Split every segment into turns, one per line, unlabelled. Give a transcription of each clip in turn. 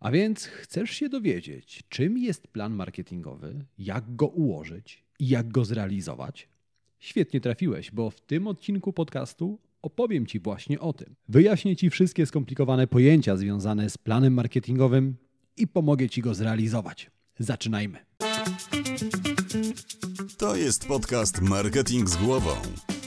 A więc chcesz się dowiedzieć, czym jest plan marketingowy, jak go ułożyć i jak go zrealizować? Świetnie trafiłeś, bo w tym odcinku podcastu opowiem Ci właśnie o tym. Wyjaśnię Ci wszystkie skomplikowane pojęcia związane z planem marketingowym i pomogę Ci go zrealizować. Zaczynajmy.
To jest podcast Marketing z głową.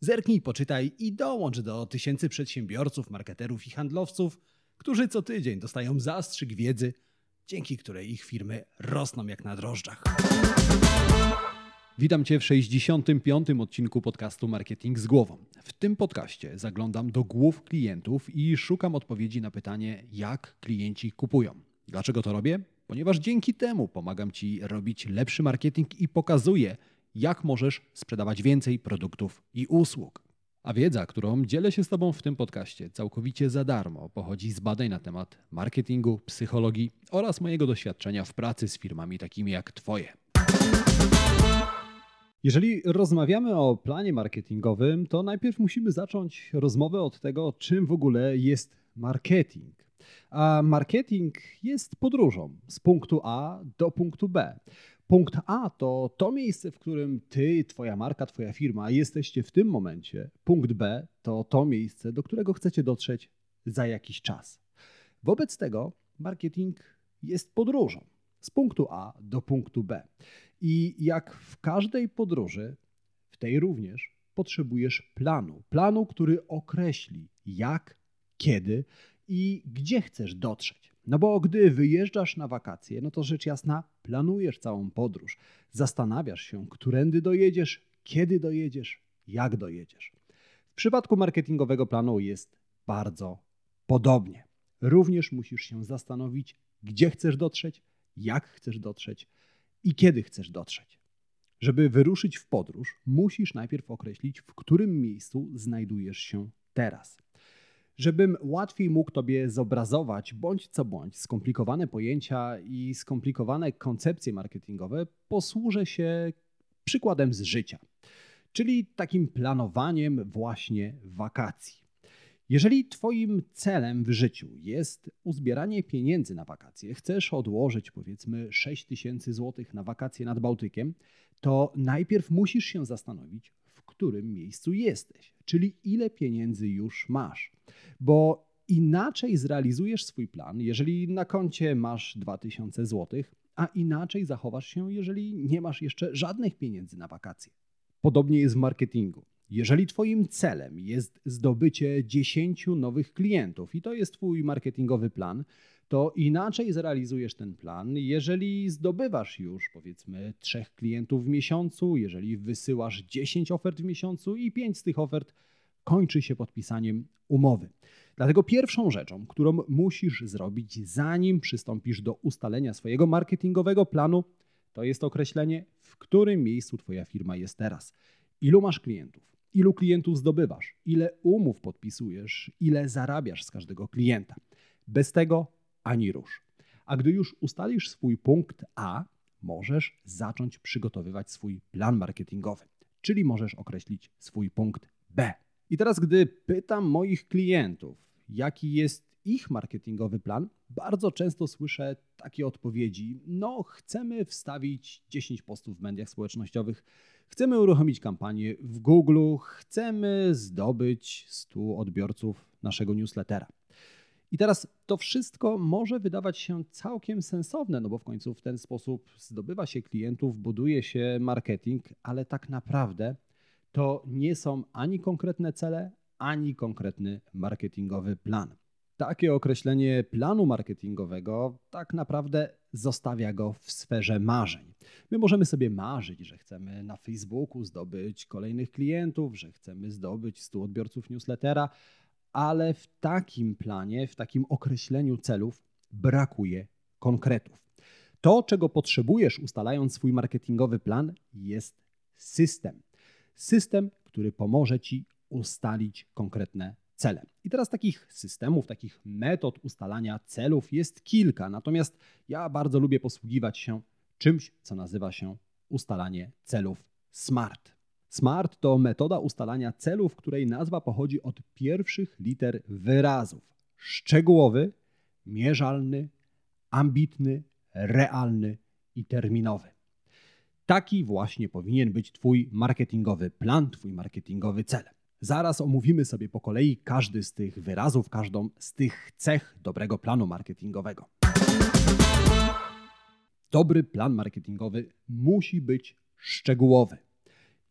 Zerknij, poczytaj i dołącz do tysięcy przedsiębiorców, marketerów i handlowców, którzy co tydzień dostają zastrzyk wiedzy, dzięki której ich firmy rosną jak na drożdżach. Witam Cię w 65. odcinku podcastu Marketing z głową. W tym podcaście zaglądam do głów klientów i szukam odpowiedzi na pytanie, jak klienci kupują. Dlaczego to robię? Ponieważ dzięki temu pomagam Ci robić lepszy marketing i pokazuję, jak możesz sprzedawać więcej produktów i usług. A wiedza, którą dzielę się z Tobą w tym podcaście całkowicie za darmo, pochodzi z badań na temat marketingu, psychologii oraz mojego doświadczenia w pracy z firmami takimi jak Twoje. Jeżeli rozmawiamy o planie marketingowym, to najpierw musimy zacząć rozmowę od tego, czym w ogóle jest marketing. A marketing jest podróżą z punktu A do punktu B. Punkt A to to miejsce, w którym ty, twoja marka, twoja firma jesteście w tym momencie. Punkt B to to miejsce, do którego chcecie dotrzeć za jakiś czas. Wobec tego marketing jest podróżą z punktu A do punktu B. I jak w każdej podróży, w tej również potrzebujesz planu. Planu, który określi jak, kiedy i gdzie chcesz dotrzeć. No bo gdy wyjeżdżasz na wakacje, no to rzecz jasna, planujesz całą podróż. Zastanawiasz się, którędy dojedziesz, kiedy dojedziesz, jak dojedziesz. W przypadku marketingowego planu jest bardzo podobnie. Również musisz się zastanowić, gdzie chcesz dotrzeć, jak chcesz dotrzeć i kiedy chcesz dotrzeć. Żeby wyruszyć w podróż, musisz najpierw określić, w którym miejscu znajdujesz się teraz. Żebym łatwiej mógł Tobie zobrazować bądź co bądź skomplikowane pojęcia i skomplikowane koncepcje marketingowe, posłużę się przykładem z życia, czyli takim planowaniem właśnie wakacji. Jeżeli Twoim celem w życiu jest uzbieranie pieniędzy na wakacje, chcesz odłożyć powiedzmy 6 tysięcy złotych na wakacje nad Bałtykiem, to najpierw musisz się zastanowić, w którym miejscu jesteś, czyli ile pieniędzy już masz. Bo inaczej zrealizujesz swój plan, jeżeli na koncie masz 2000 złotych, a inaczej zachowasz się, jeżeli nie masz jeszcze żadnych pieniędzy na wakacje. Podobnie jest w marketingu. Jeżeli Twoim celem jest zdobycie 10 nowych klientów i to jest Twój marketingowy plan, to inaczej zrealizujesz ten plan, jeżeli zdobywasz już powiedzmy trzech klientów w miesiącu, jeżeli wysyłasz 10 ofert w miesiącu i 5 z tych ofert kończy się podpisaniem umowy. Dlatego pierwszą rzeczą, którą musisz zrobić, zanim przystąpisz do ustalenia swojego marketingowego planu, to jest określenie, w którym miejscu Twoja firma jest teraz. Ilu masz klientów? Ilu klientów zdobywasz? Ile umów podpisujesz? Ile zarabiasz z każdego klienta? Bez tego ani rusz. A gdy już ustalisz swój punkt A, możesz zacząć przygotowywać swój plan marketingowy, czyli możesz określić swój punkt B. I teraz, gdy pytam moich klientów, jaki jest ich marketingowy plan, bardzo często słyszę takie odpowiedzi: No, chcemy wstawić 10 postów w mediach społecznościowych, chcemy uruchomić kampanię w Google, chcemy zdobyć 100 odbiorców naszego newslettera. I teraz to wszystko może wydawać się całkiem sensowne, no bo w końcu w ten sposób zdobywa się klientów, buduje się marketing, ale tak naprawdę to nie są ani konkretne cele, ani konkretny marketingowy plan. Takie określenie planu marketingowego tak naprawdę zostawia go w sferze marzeń. My możemy sobie marzyć, że chcemy na Facebooku zdobyć kolejnych klientów, że chcemy zdobyć 100 odbiorców newslettera, ale w takim planie, w takim określeniu celów brakuje konkretów. To, czego potrzebujesz ustalając swój marketingowy plan, jest system. System, który pomoże ci ustalić konkretne cele. I teraz takich systemów, takich metod ustalania celów jest kilka, natomiast ja bardzo lubię posługiwać się czymś, co nazywa się ustalanie celów SMART. SMART to metoda ustalania celów, której nazwa pochodzi od pierwszych liter wyrazów: szczegółowy, mierzalny, ambitny, realny i terminowy. Taki właśnie powinien być Twój marketingowy plan, Twój marketingowy cel. Zaraz omówimy sobie po kolei każdy z tych wyrazów, każdą z tych cech dobrego planu marketingowego. Dobry plan marketingowy musi być szczegółowy.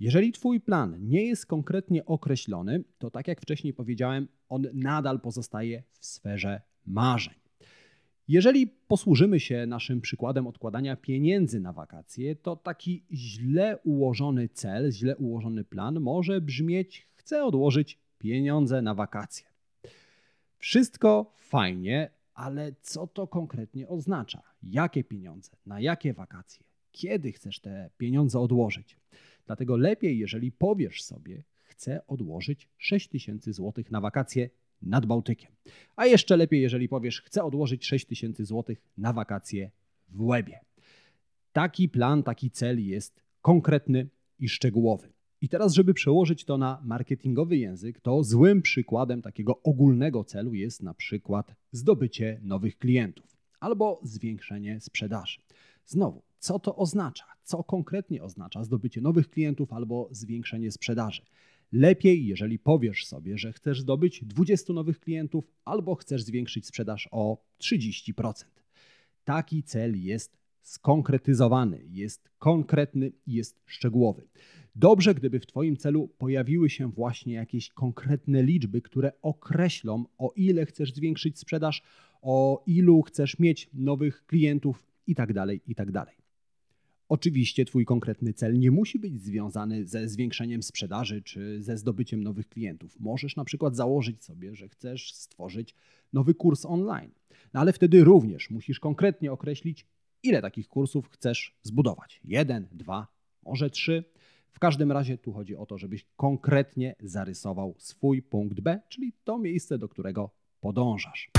Jeżeli Twój plan nie jest konkretnie określony, to tak jak wcześniej powiedziałem, on nadal pozostaje w sferze marzeń. Jeżeli posłużymy się naszym przykładem odkładania pieniędzy na wakacje, to taki źle ułożony cel, źle ułożony plan może brzmieć: chcę odłożyć pieniądze na wakacje. Wszystko fajnie, ale co to konkretnie oznacza? Jakie pieniądze? Na jakie wakacje? Kiedy chcesz te pieniądze odłożyć? Dlatego lepiej, jeżeli powiesz sobie, chcę odłożyć 6 tysięcy złotych na wakacje nad Bałtykiem. A jeszcze lepiej, jeżeli powiesz, chcę odłożyć 6 tysięcy złotych na wakacje w Łebie. Taki plan, taki cel jest konkretny i szczegółowy. I teraz, żeby przełożyć to na marketingowy język, to złym przykładem takiego ogólnego celu jest na przykład zdobycie nowych klientów albo zwiększenie sprzedaży. Znowu, co to oznacza? Co konkretnie oznacza zdobycie nowych klientów albo zwiększenie sprzedaży? Lepiej, jeżeli powiesz sobie, że chcesz zdobyć 20 nowych klientów albo chcesz zwiększyć sprzedaż o 30%. Taki cel jest skonkretyzowany, jest konkretny jest szczegółowy. Dobrze, gdyby w Twoim celu pojawiły się właśnie jakieś konkretne liczby, które określą, o ile chcesz zwiększyć sprzedaż, o ilu chcesz mieć nowych klientów itd. Tak itd. Tak Oczywiście Twój konkretny cel nie musi być związany ze zwiększeniem sprzedaży czy ze zdobyciem nowych klientów. Możesz na przykład założyć sobie, że chcesz stworzyć nowy kurs online, no ale wtedy również musisz konkretnie określić, ile takich kursów chcesz zbudować. Jeden, dwa, może trzy. W każdym razie tu chodzi o to, żebyś konkretnie zarysował swój punkt B, czyli to miejsce, do którego podążasz.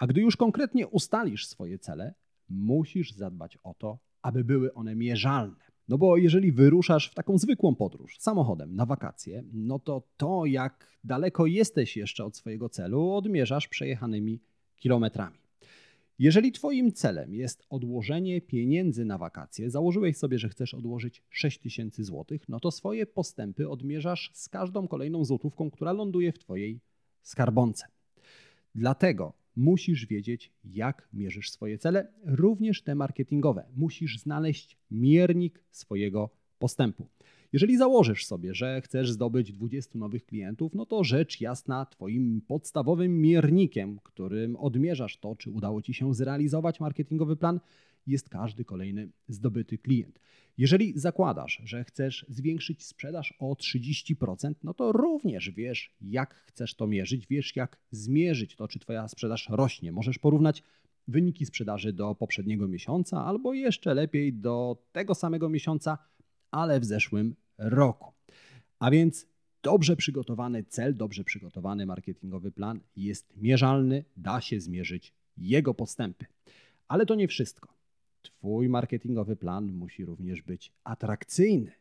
A gdy już konkretnie ustalisz swoje cele, musisz zadbać o to, aby były one mierzalne. No bo jeżeli wyruszasz w taką zwykłą podróż samochodem na wakacje, no to to, jak daleko jesteś jeszcze od swojego celu, odmierzasz przejechanymi kilometrami. Jeżeli Twoim celem jest odłożenie pieniędzy na wakacje, założyłeś sobie, że chcesz odłożyć 6 tysięcy złotych, no to swoje postępy odmierzasz z każdą kolejną złotówką, która ląduje w Twojej skarbonce. Dlatego musisz wiedzieć, jak mierzysz swoje cele, również te marketingowe. Musisz znaleźć miernik swojego postępu. Jeżeli założysz sobie, że chcesz zdobyć 20 nowych klientów, no to rzecz jasna, Twoim podstawowym miernikiem, którym odmierzasz to, czy udało Ci się zrealizować marketingowy plan, jest każdy kolejny zdobyty klient. Jeżeli zakładasz, że chcesz zwiększyć sprzedaż o 30%, no to również wiesz, jak chcesz to mierzyć, wiesz, jak zmierzyć to, czy Twoja sprzedaż rośnie. Możesz porównać wyniki sprzedaży do poprzedniego miesiąca, albo jeszcze lepiej do tego samego miesiąca, ale w zeszłym roku. A więc dobrze przygotowany cel, dobrze przygotowany marketingowy plan jest mierzalny, da się zmierzyć jego postępy. Ale to nie wszystko. Twój marketingowy plan musi również być atrakcyjny.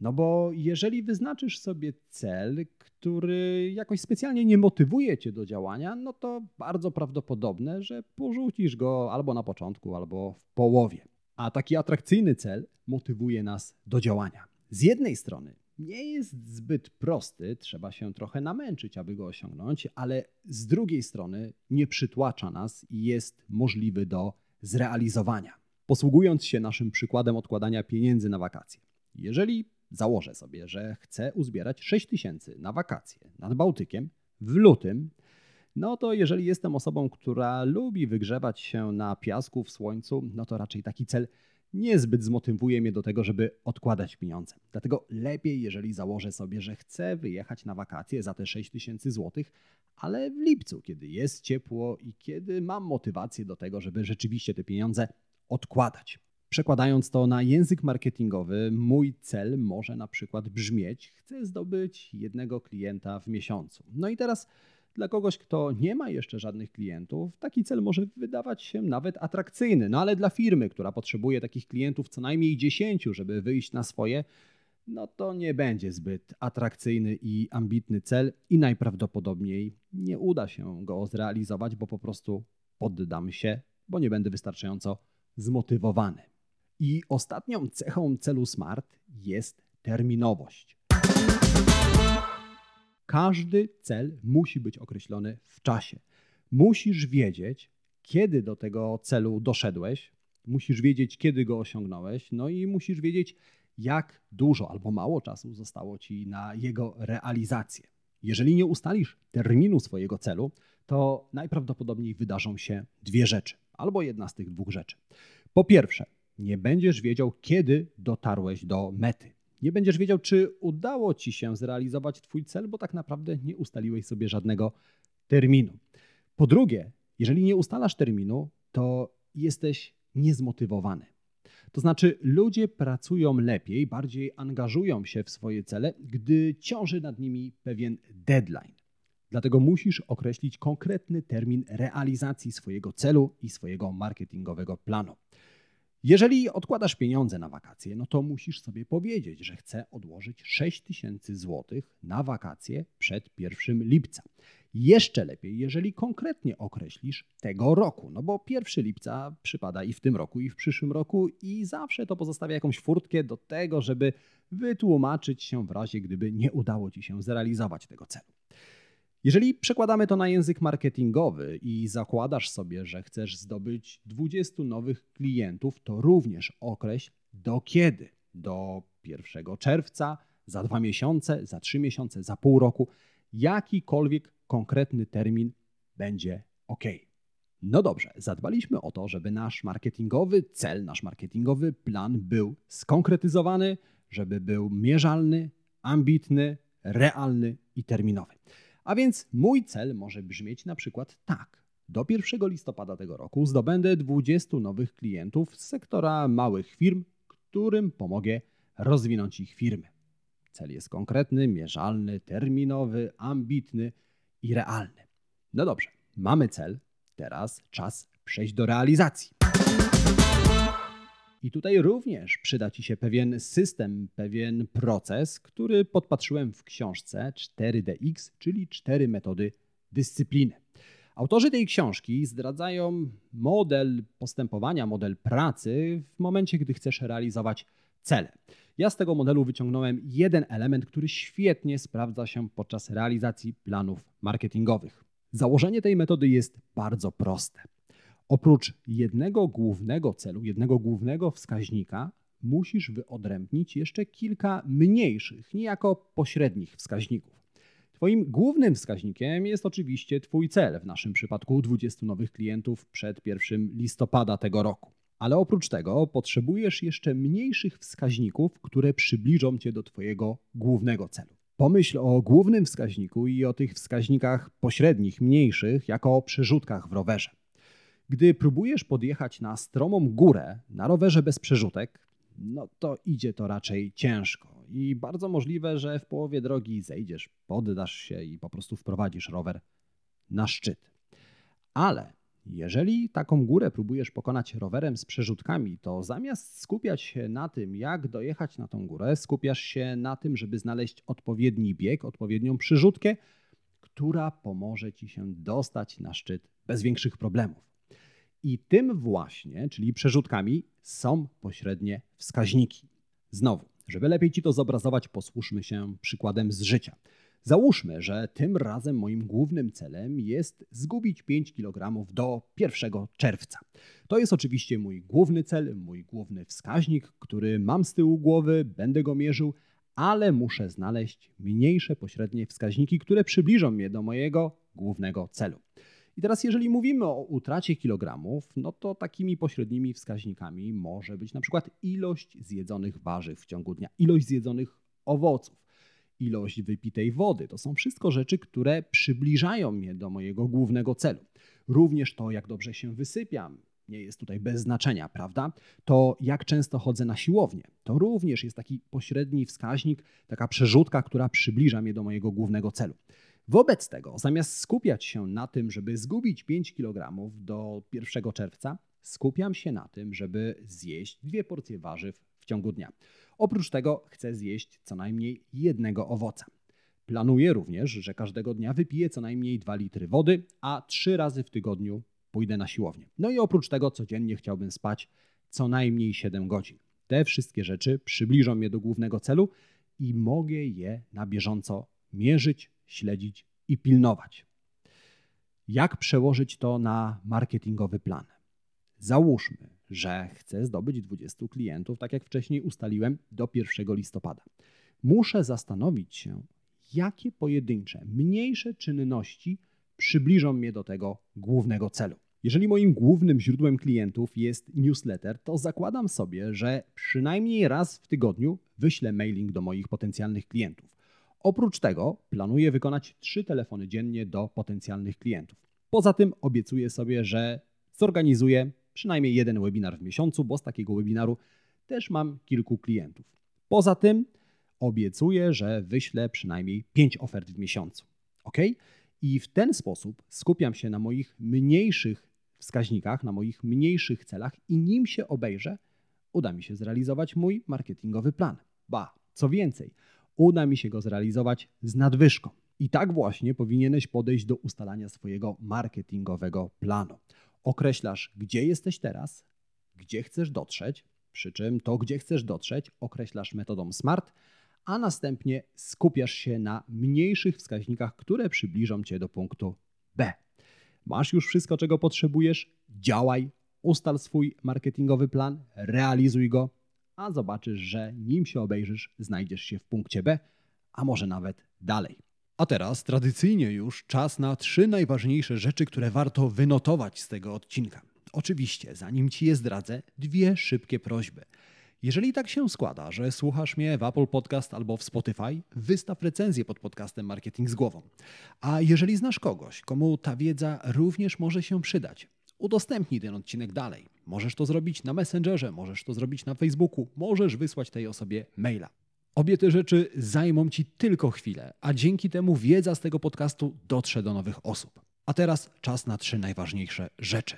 No bo jeżeli wyznaczysz sobie cel, który jakoś specjalnie nie motywuje cię do działania, no to bardzo prawdopodobne, że porzucisz go albo na początku, albo w połowie. A taki atrakcyjny cel motywuje nas do działania. Z jednej strony nie jest zbyt prosty, trzeba się trochę namęczyć, aby go osiągnąć, ale z drugiej strony nie przytłacza nas i jest możliwy do zrealizowania. Posługując się naszym przykładem odkładania pieniędzy na wakacje. Jeżeli założę sobie, że chcę uzbierać 6 tysięcy na wakacje nad Bałtykiem w lutym, no to jeżeli jestem osobą, która lubi wygrzewać się na piasku w słońcu, no to raczej taki cel niezbyt zmotywuje mnie do tego, żeby odkładać pieniądze. Dlatego lepiej, jeżeli założę sobie, że chcę wyjechać na wakacje za te 6 tysięcy złotych, ale w lipcu, kiedy jest ciepło i kiedy mam motywację do tego, żeby rzeczywiście te pieniądze odkładać. Przekładając to na język marketingowy, mój cel może na przykład brzmieć: chcę zdobyć jednego klienta w miesiącu. No i teraz dla kogoś, kto nie ma jeszcze żadnych klientów, taki cel może wydawać się nawet atrakcyjny. No ale dla firmy, która potrzebuje takich klientów co najmniej 10, żeby wyjść na swoje, no to nie będzie zbyt atrakcyjny i ambitny cel i najprawdopodobniej nie uda się go zrealizować, bo po prostu poddam się, bo nie będę wystarczająco zmotywowany. I ostatnią cechą celu SMART jest terminowość. Każdy cel musi być określony w czasie. Musisz wiedzieć, kiedy do tego celu doszedłeś, musisz wiedzieć, kiedy go osiągnąłeś, no i musisz wiedzieć, jak dużo albo mało czasu zostało ci na jego realizację. Jeżeli nie ustalisz terminu swojego celu, to najprawdopodobniej wydarzą się dwie rzeczy, albo jedna z tych dwóch rzeczy. Po pierwsze, nie będziesz wiedział, kiedy dotarłeś do mety. Nie będziesz wiedział, czy udało ci się zrealizować Twój cel, bo tak naprawdę nie ustaliłeś sobie żadnego terminu. Po drugie, jeżeli nie ustalasz terminu, to jesteś niezmotywowany. To znaczy, ludzie pracują lepiej, bardziej angażują się w swoje cele, gdy ciąży nad nimi pewien deadline. Dlatego musisz określić konkretny termin realizacji swojego celu i swojego marketingowego planu. Jeżeli odkładasz pieniądze na wakacje, no to musisz sobie powiedzieć, że chcę odłożyć 6 tysięcy złotych na wakacje przed 1 lipca. Jeszcze lepiej, jeżeli konkretnie określisz tego roku, no bo 1 lipca przypada i w tym roku, i w przyszłym roku, i zawsze to pozostawia jakąś furtkę do tego, żeby wytłumaczyć się w razie, gdyby nie udało ci się zrealizować tego celu. Jeżeli przekładamy to na język marketingowy i zakładasz sobie, że chcesz zdobyć 20 nowych klientów, to również określ do kiedy. Do 1 czerwca, za dwa miesiące, za trzy miesiące, za pół roku. Jakikolwiek konkretny termin będzie ok. No dobrze, zadbaliśmy o to, żeby nasz marketingowy cel, nasz marketingowy plan był skonkretyzowany, żeby był mierzalny, ambitny, realny i terminowy. A więc mój cel może brzmieć na przykład tak. Do 1 listopada tego roku zdobędę 20 nowych klientów z sektora małych firm, którym pomogę rozwinąć ich firmy. Cel jest konkretny, mierzalny, terminowy, ambitny i realny. No dobrze, mamy cel, teraz czas przejść do realizacji. I tutaj również przyda Ci się pewien system, pewien proces, który podpatrzyłem w książce 4DX, czyli cztery metody dyscypliny. Autorzy tej książki zdradzają model postępowania, model pracy w momencie, gdy chcesz realizować cele. Ja z tego modelu wyciągnąłem jeden element, który świetnie sprawdza się podczas realizacji planów marketingowych. Założenie tej metody jest bardzo proste. Oprócz jednego głównego celu, jednego głównego wskaźnika, musisz wyodrębnić jeszcze kilka mniejszych, niejako pośrednich wskaźników. Twoim głównym wskaźnikiem jest oczywiście Twój cel, w naszym przypadku 20 nowych klientów przed 1 listopada tego roku. Ale oprócz tego potrzebujesz jeszcze mniejszych wskaźników, które przybliżą Cię do Twojego głównego celu. Pomyśl o głównym wskaźniku i o tych wskaźnikach pośrednich, mniejszych, jako o przerzutkach w rowerze. Gdy próbujesz podjechać na stromą górę na rowerze bez przerzutek, no to idzie to raczej ciężko i bardzo możliwe, że w połowie drogi zejdziesz, poddasz się i po prostu wprowadzisz rower na szczyt. Ale jeżeli taką górę próbujesz pokonać rowerem z przerzutkami, to zamiast skupiać się na tym, jak dojechać na tą górę, skupiasz się na tym, żeby znaleźć odpowiedni bieg, odpowiednią przyrzutkę, która pomoże ci się dostać na szczyt bez większych problemów. I tym właśnie, czyli przerzutkami, są pośrednie wskaźniki. Znowu, żeby lepiej Ci to zobrazować, posłuszmy się przykładem z życia. Załóżmy, że tym razem moim głównym celem jest zgubić 5 kg do 1 czerwca. To jest oczywiście mój główny cel, mój główny wskaźnik, który mam z tyłu głowy, będę go mierzył, ale muszę znaleźć mniejsze pośrednie wskaźniki, które przybliżą mnie do mojego głównego celu. I teraz, jeżeli mówimy o utracie kilogramów, no to takimi pośrednimi wskaźnikami może być na przykład ilość zjedzonych warzyw w ciągu dnia, ilość zjedzonych owoców, ilość wypitej wody. To są wszystko rzeczy, które przybliżają mnie do mojego głównego celu. Również to, jak dobrze się wysypiam, nie jest tutaj bez znaczenia, prawda? To jak często chodzę na siłownię, to również jest taki pośredni wskaźnik, taka przerzutka, która przybliża mnie do mojego głównego celu. Wobec tego, zamiast skupiać się na tym, żeby zgubić 5 kg do 1 czerwca, skupiam się na tym, żeby zjeść dwie porcje warzyw w ciągu dnia. Oprócz tego chcę zjeść co najmniej jednego owoca. Planuję również, że każdego dnia wypiję co najmniej 2 litry wody, a 3 razy w tygodniu pójdę na siłownię. No i oprócz tego codziennie chciałbym spać co najmniej 7 godzin. Te wszystkie rzeczy przybliżą mnie do głównego celu i mogę je na bieżąco mierzyć, śledzić i pilnować. Jak przełożyć to na marketingowy plan? Załóżmy, że chcę zdobyć 20 klientów, tak jak wcześniej ustaliłem, do 1 listopada. Muszę zastanowić się, jakie pojedyncze, mniejsze czynności przybliżą mnie do tego głównego celu. Jeżeli moim głównym źródłem klientów jest newsletter, to zakładam sobie, że przynajmniej raz w tygodniu wyślę mailing do moich potencjalnych klientów. Oprócz tego planuję wykonać trzy telefony dziennie do potencjalnych klientów. Poza tym obiecuję sobie, że zorganizuję przynajmniej jeden webinar w miesiącu, bo z takiego webinaru też mam kilku klientów. Poza tym obiecuję, że wyślę przynajmniej pięć ofert w miesiącu. Ok? I w ten sposób skupiam się na moich mniejszych wskaźnikach, na moich mniejszych celach i nim się obejrzę, uda mi się zrealizować mój marketingowy plan. Ba, co więcej, uda mi się go zrealizować z nadwyżką. I tak właśnie powinieneś podejść do ustalania swojego marketingowego planu. Określasz, gdzie jesteś teraz, gdzie chcesz dotrzeć, przy czym to, gdzie chcesz dotrzeć, określasz metodą SMART, a następnie skupiasz się na mniejszych wskaźnikach, które przybliżą cię do punktu B. Masz już wszystko, czego potrzebujesz, działaj, ustal swój marketingowy plan, realizuj go, a zobaczysz, że nim się obejrzysz, znajdziesz się w punkcie B, a może nawet dalej. A teraz tradycyjnie już czas na trzy najważniejsze rzeczy, które warto wynotować z tego odcinka. Oczywiście, zanim ci je zdradzę, dwie szybkie prośby. Jeżeli tak się składa, że słuchasz mnie w Apple Podcast albo w Spotify, wystaw recenzję pod podcastem Marketing z głową. A jeżeli znasz kogoś, komu ta wiedza również może się przydać, udostępnij ten odcinek dalej. Możesz to zrobić na Messengerze, możesz to zrobić na Facebooku, możesz wysłać tej osobie maila. Obie te rzeczy zajmą Ci tylko chwilę, a dzięki temu wiedza z tego podcastu dotrze do nowych osób. A teraz czas na trzy najważniejsze rzeczy.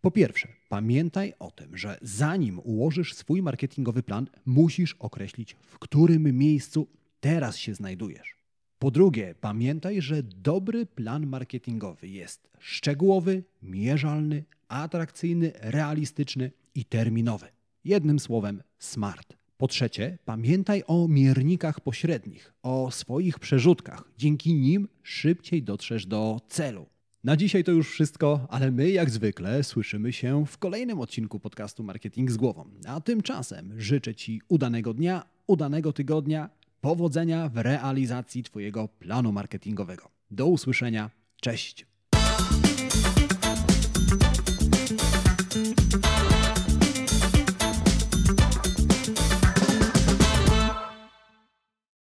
Po pierwsze, pamiętaj o tym, że zanim ułożysz swój marketingowy plan, musisz określić, w którym miejscu teraz się znajdujesz. Po drugie, pamiętaj, że dobry plan marketingowy jest szczegółowy, mierzalny, atrakcyjny, realistyczny i terminowy. Jednym słowem, smart. Po trzecie, pamiętaj o miernikach pośrednich, o swoich przerzutkach. Dzięki nim szybciej dotrzesz do celu. Na dzisiaj to już wszystko, ale my jak zwykle słyszymy się w kolejnym odcinku podcastu Marketing z głową. A tymczasem życzę Ci udanego dnia, udanego tygodnia, powodzenia w realizacji Twojego planu marketingowego. Do usłyszenia, cześć!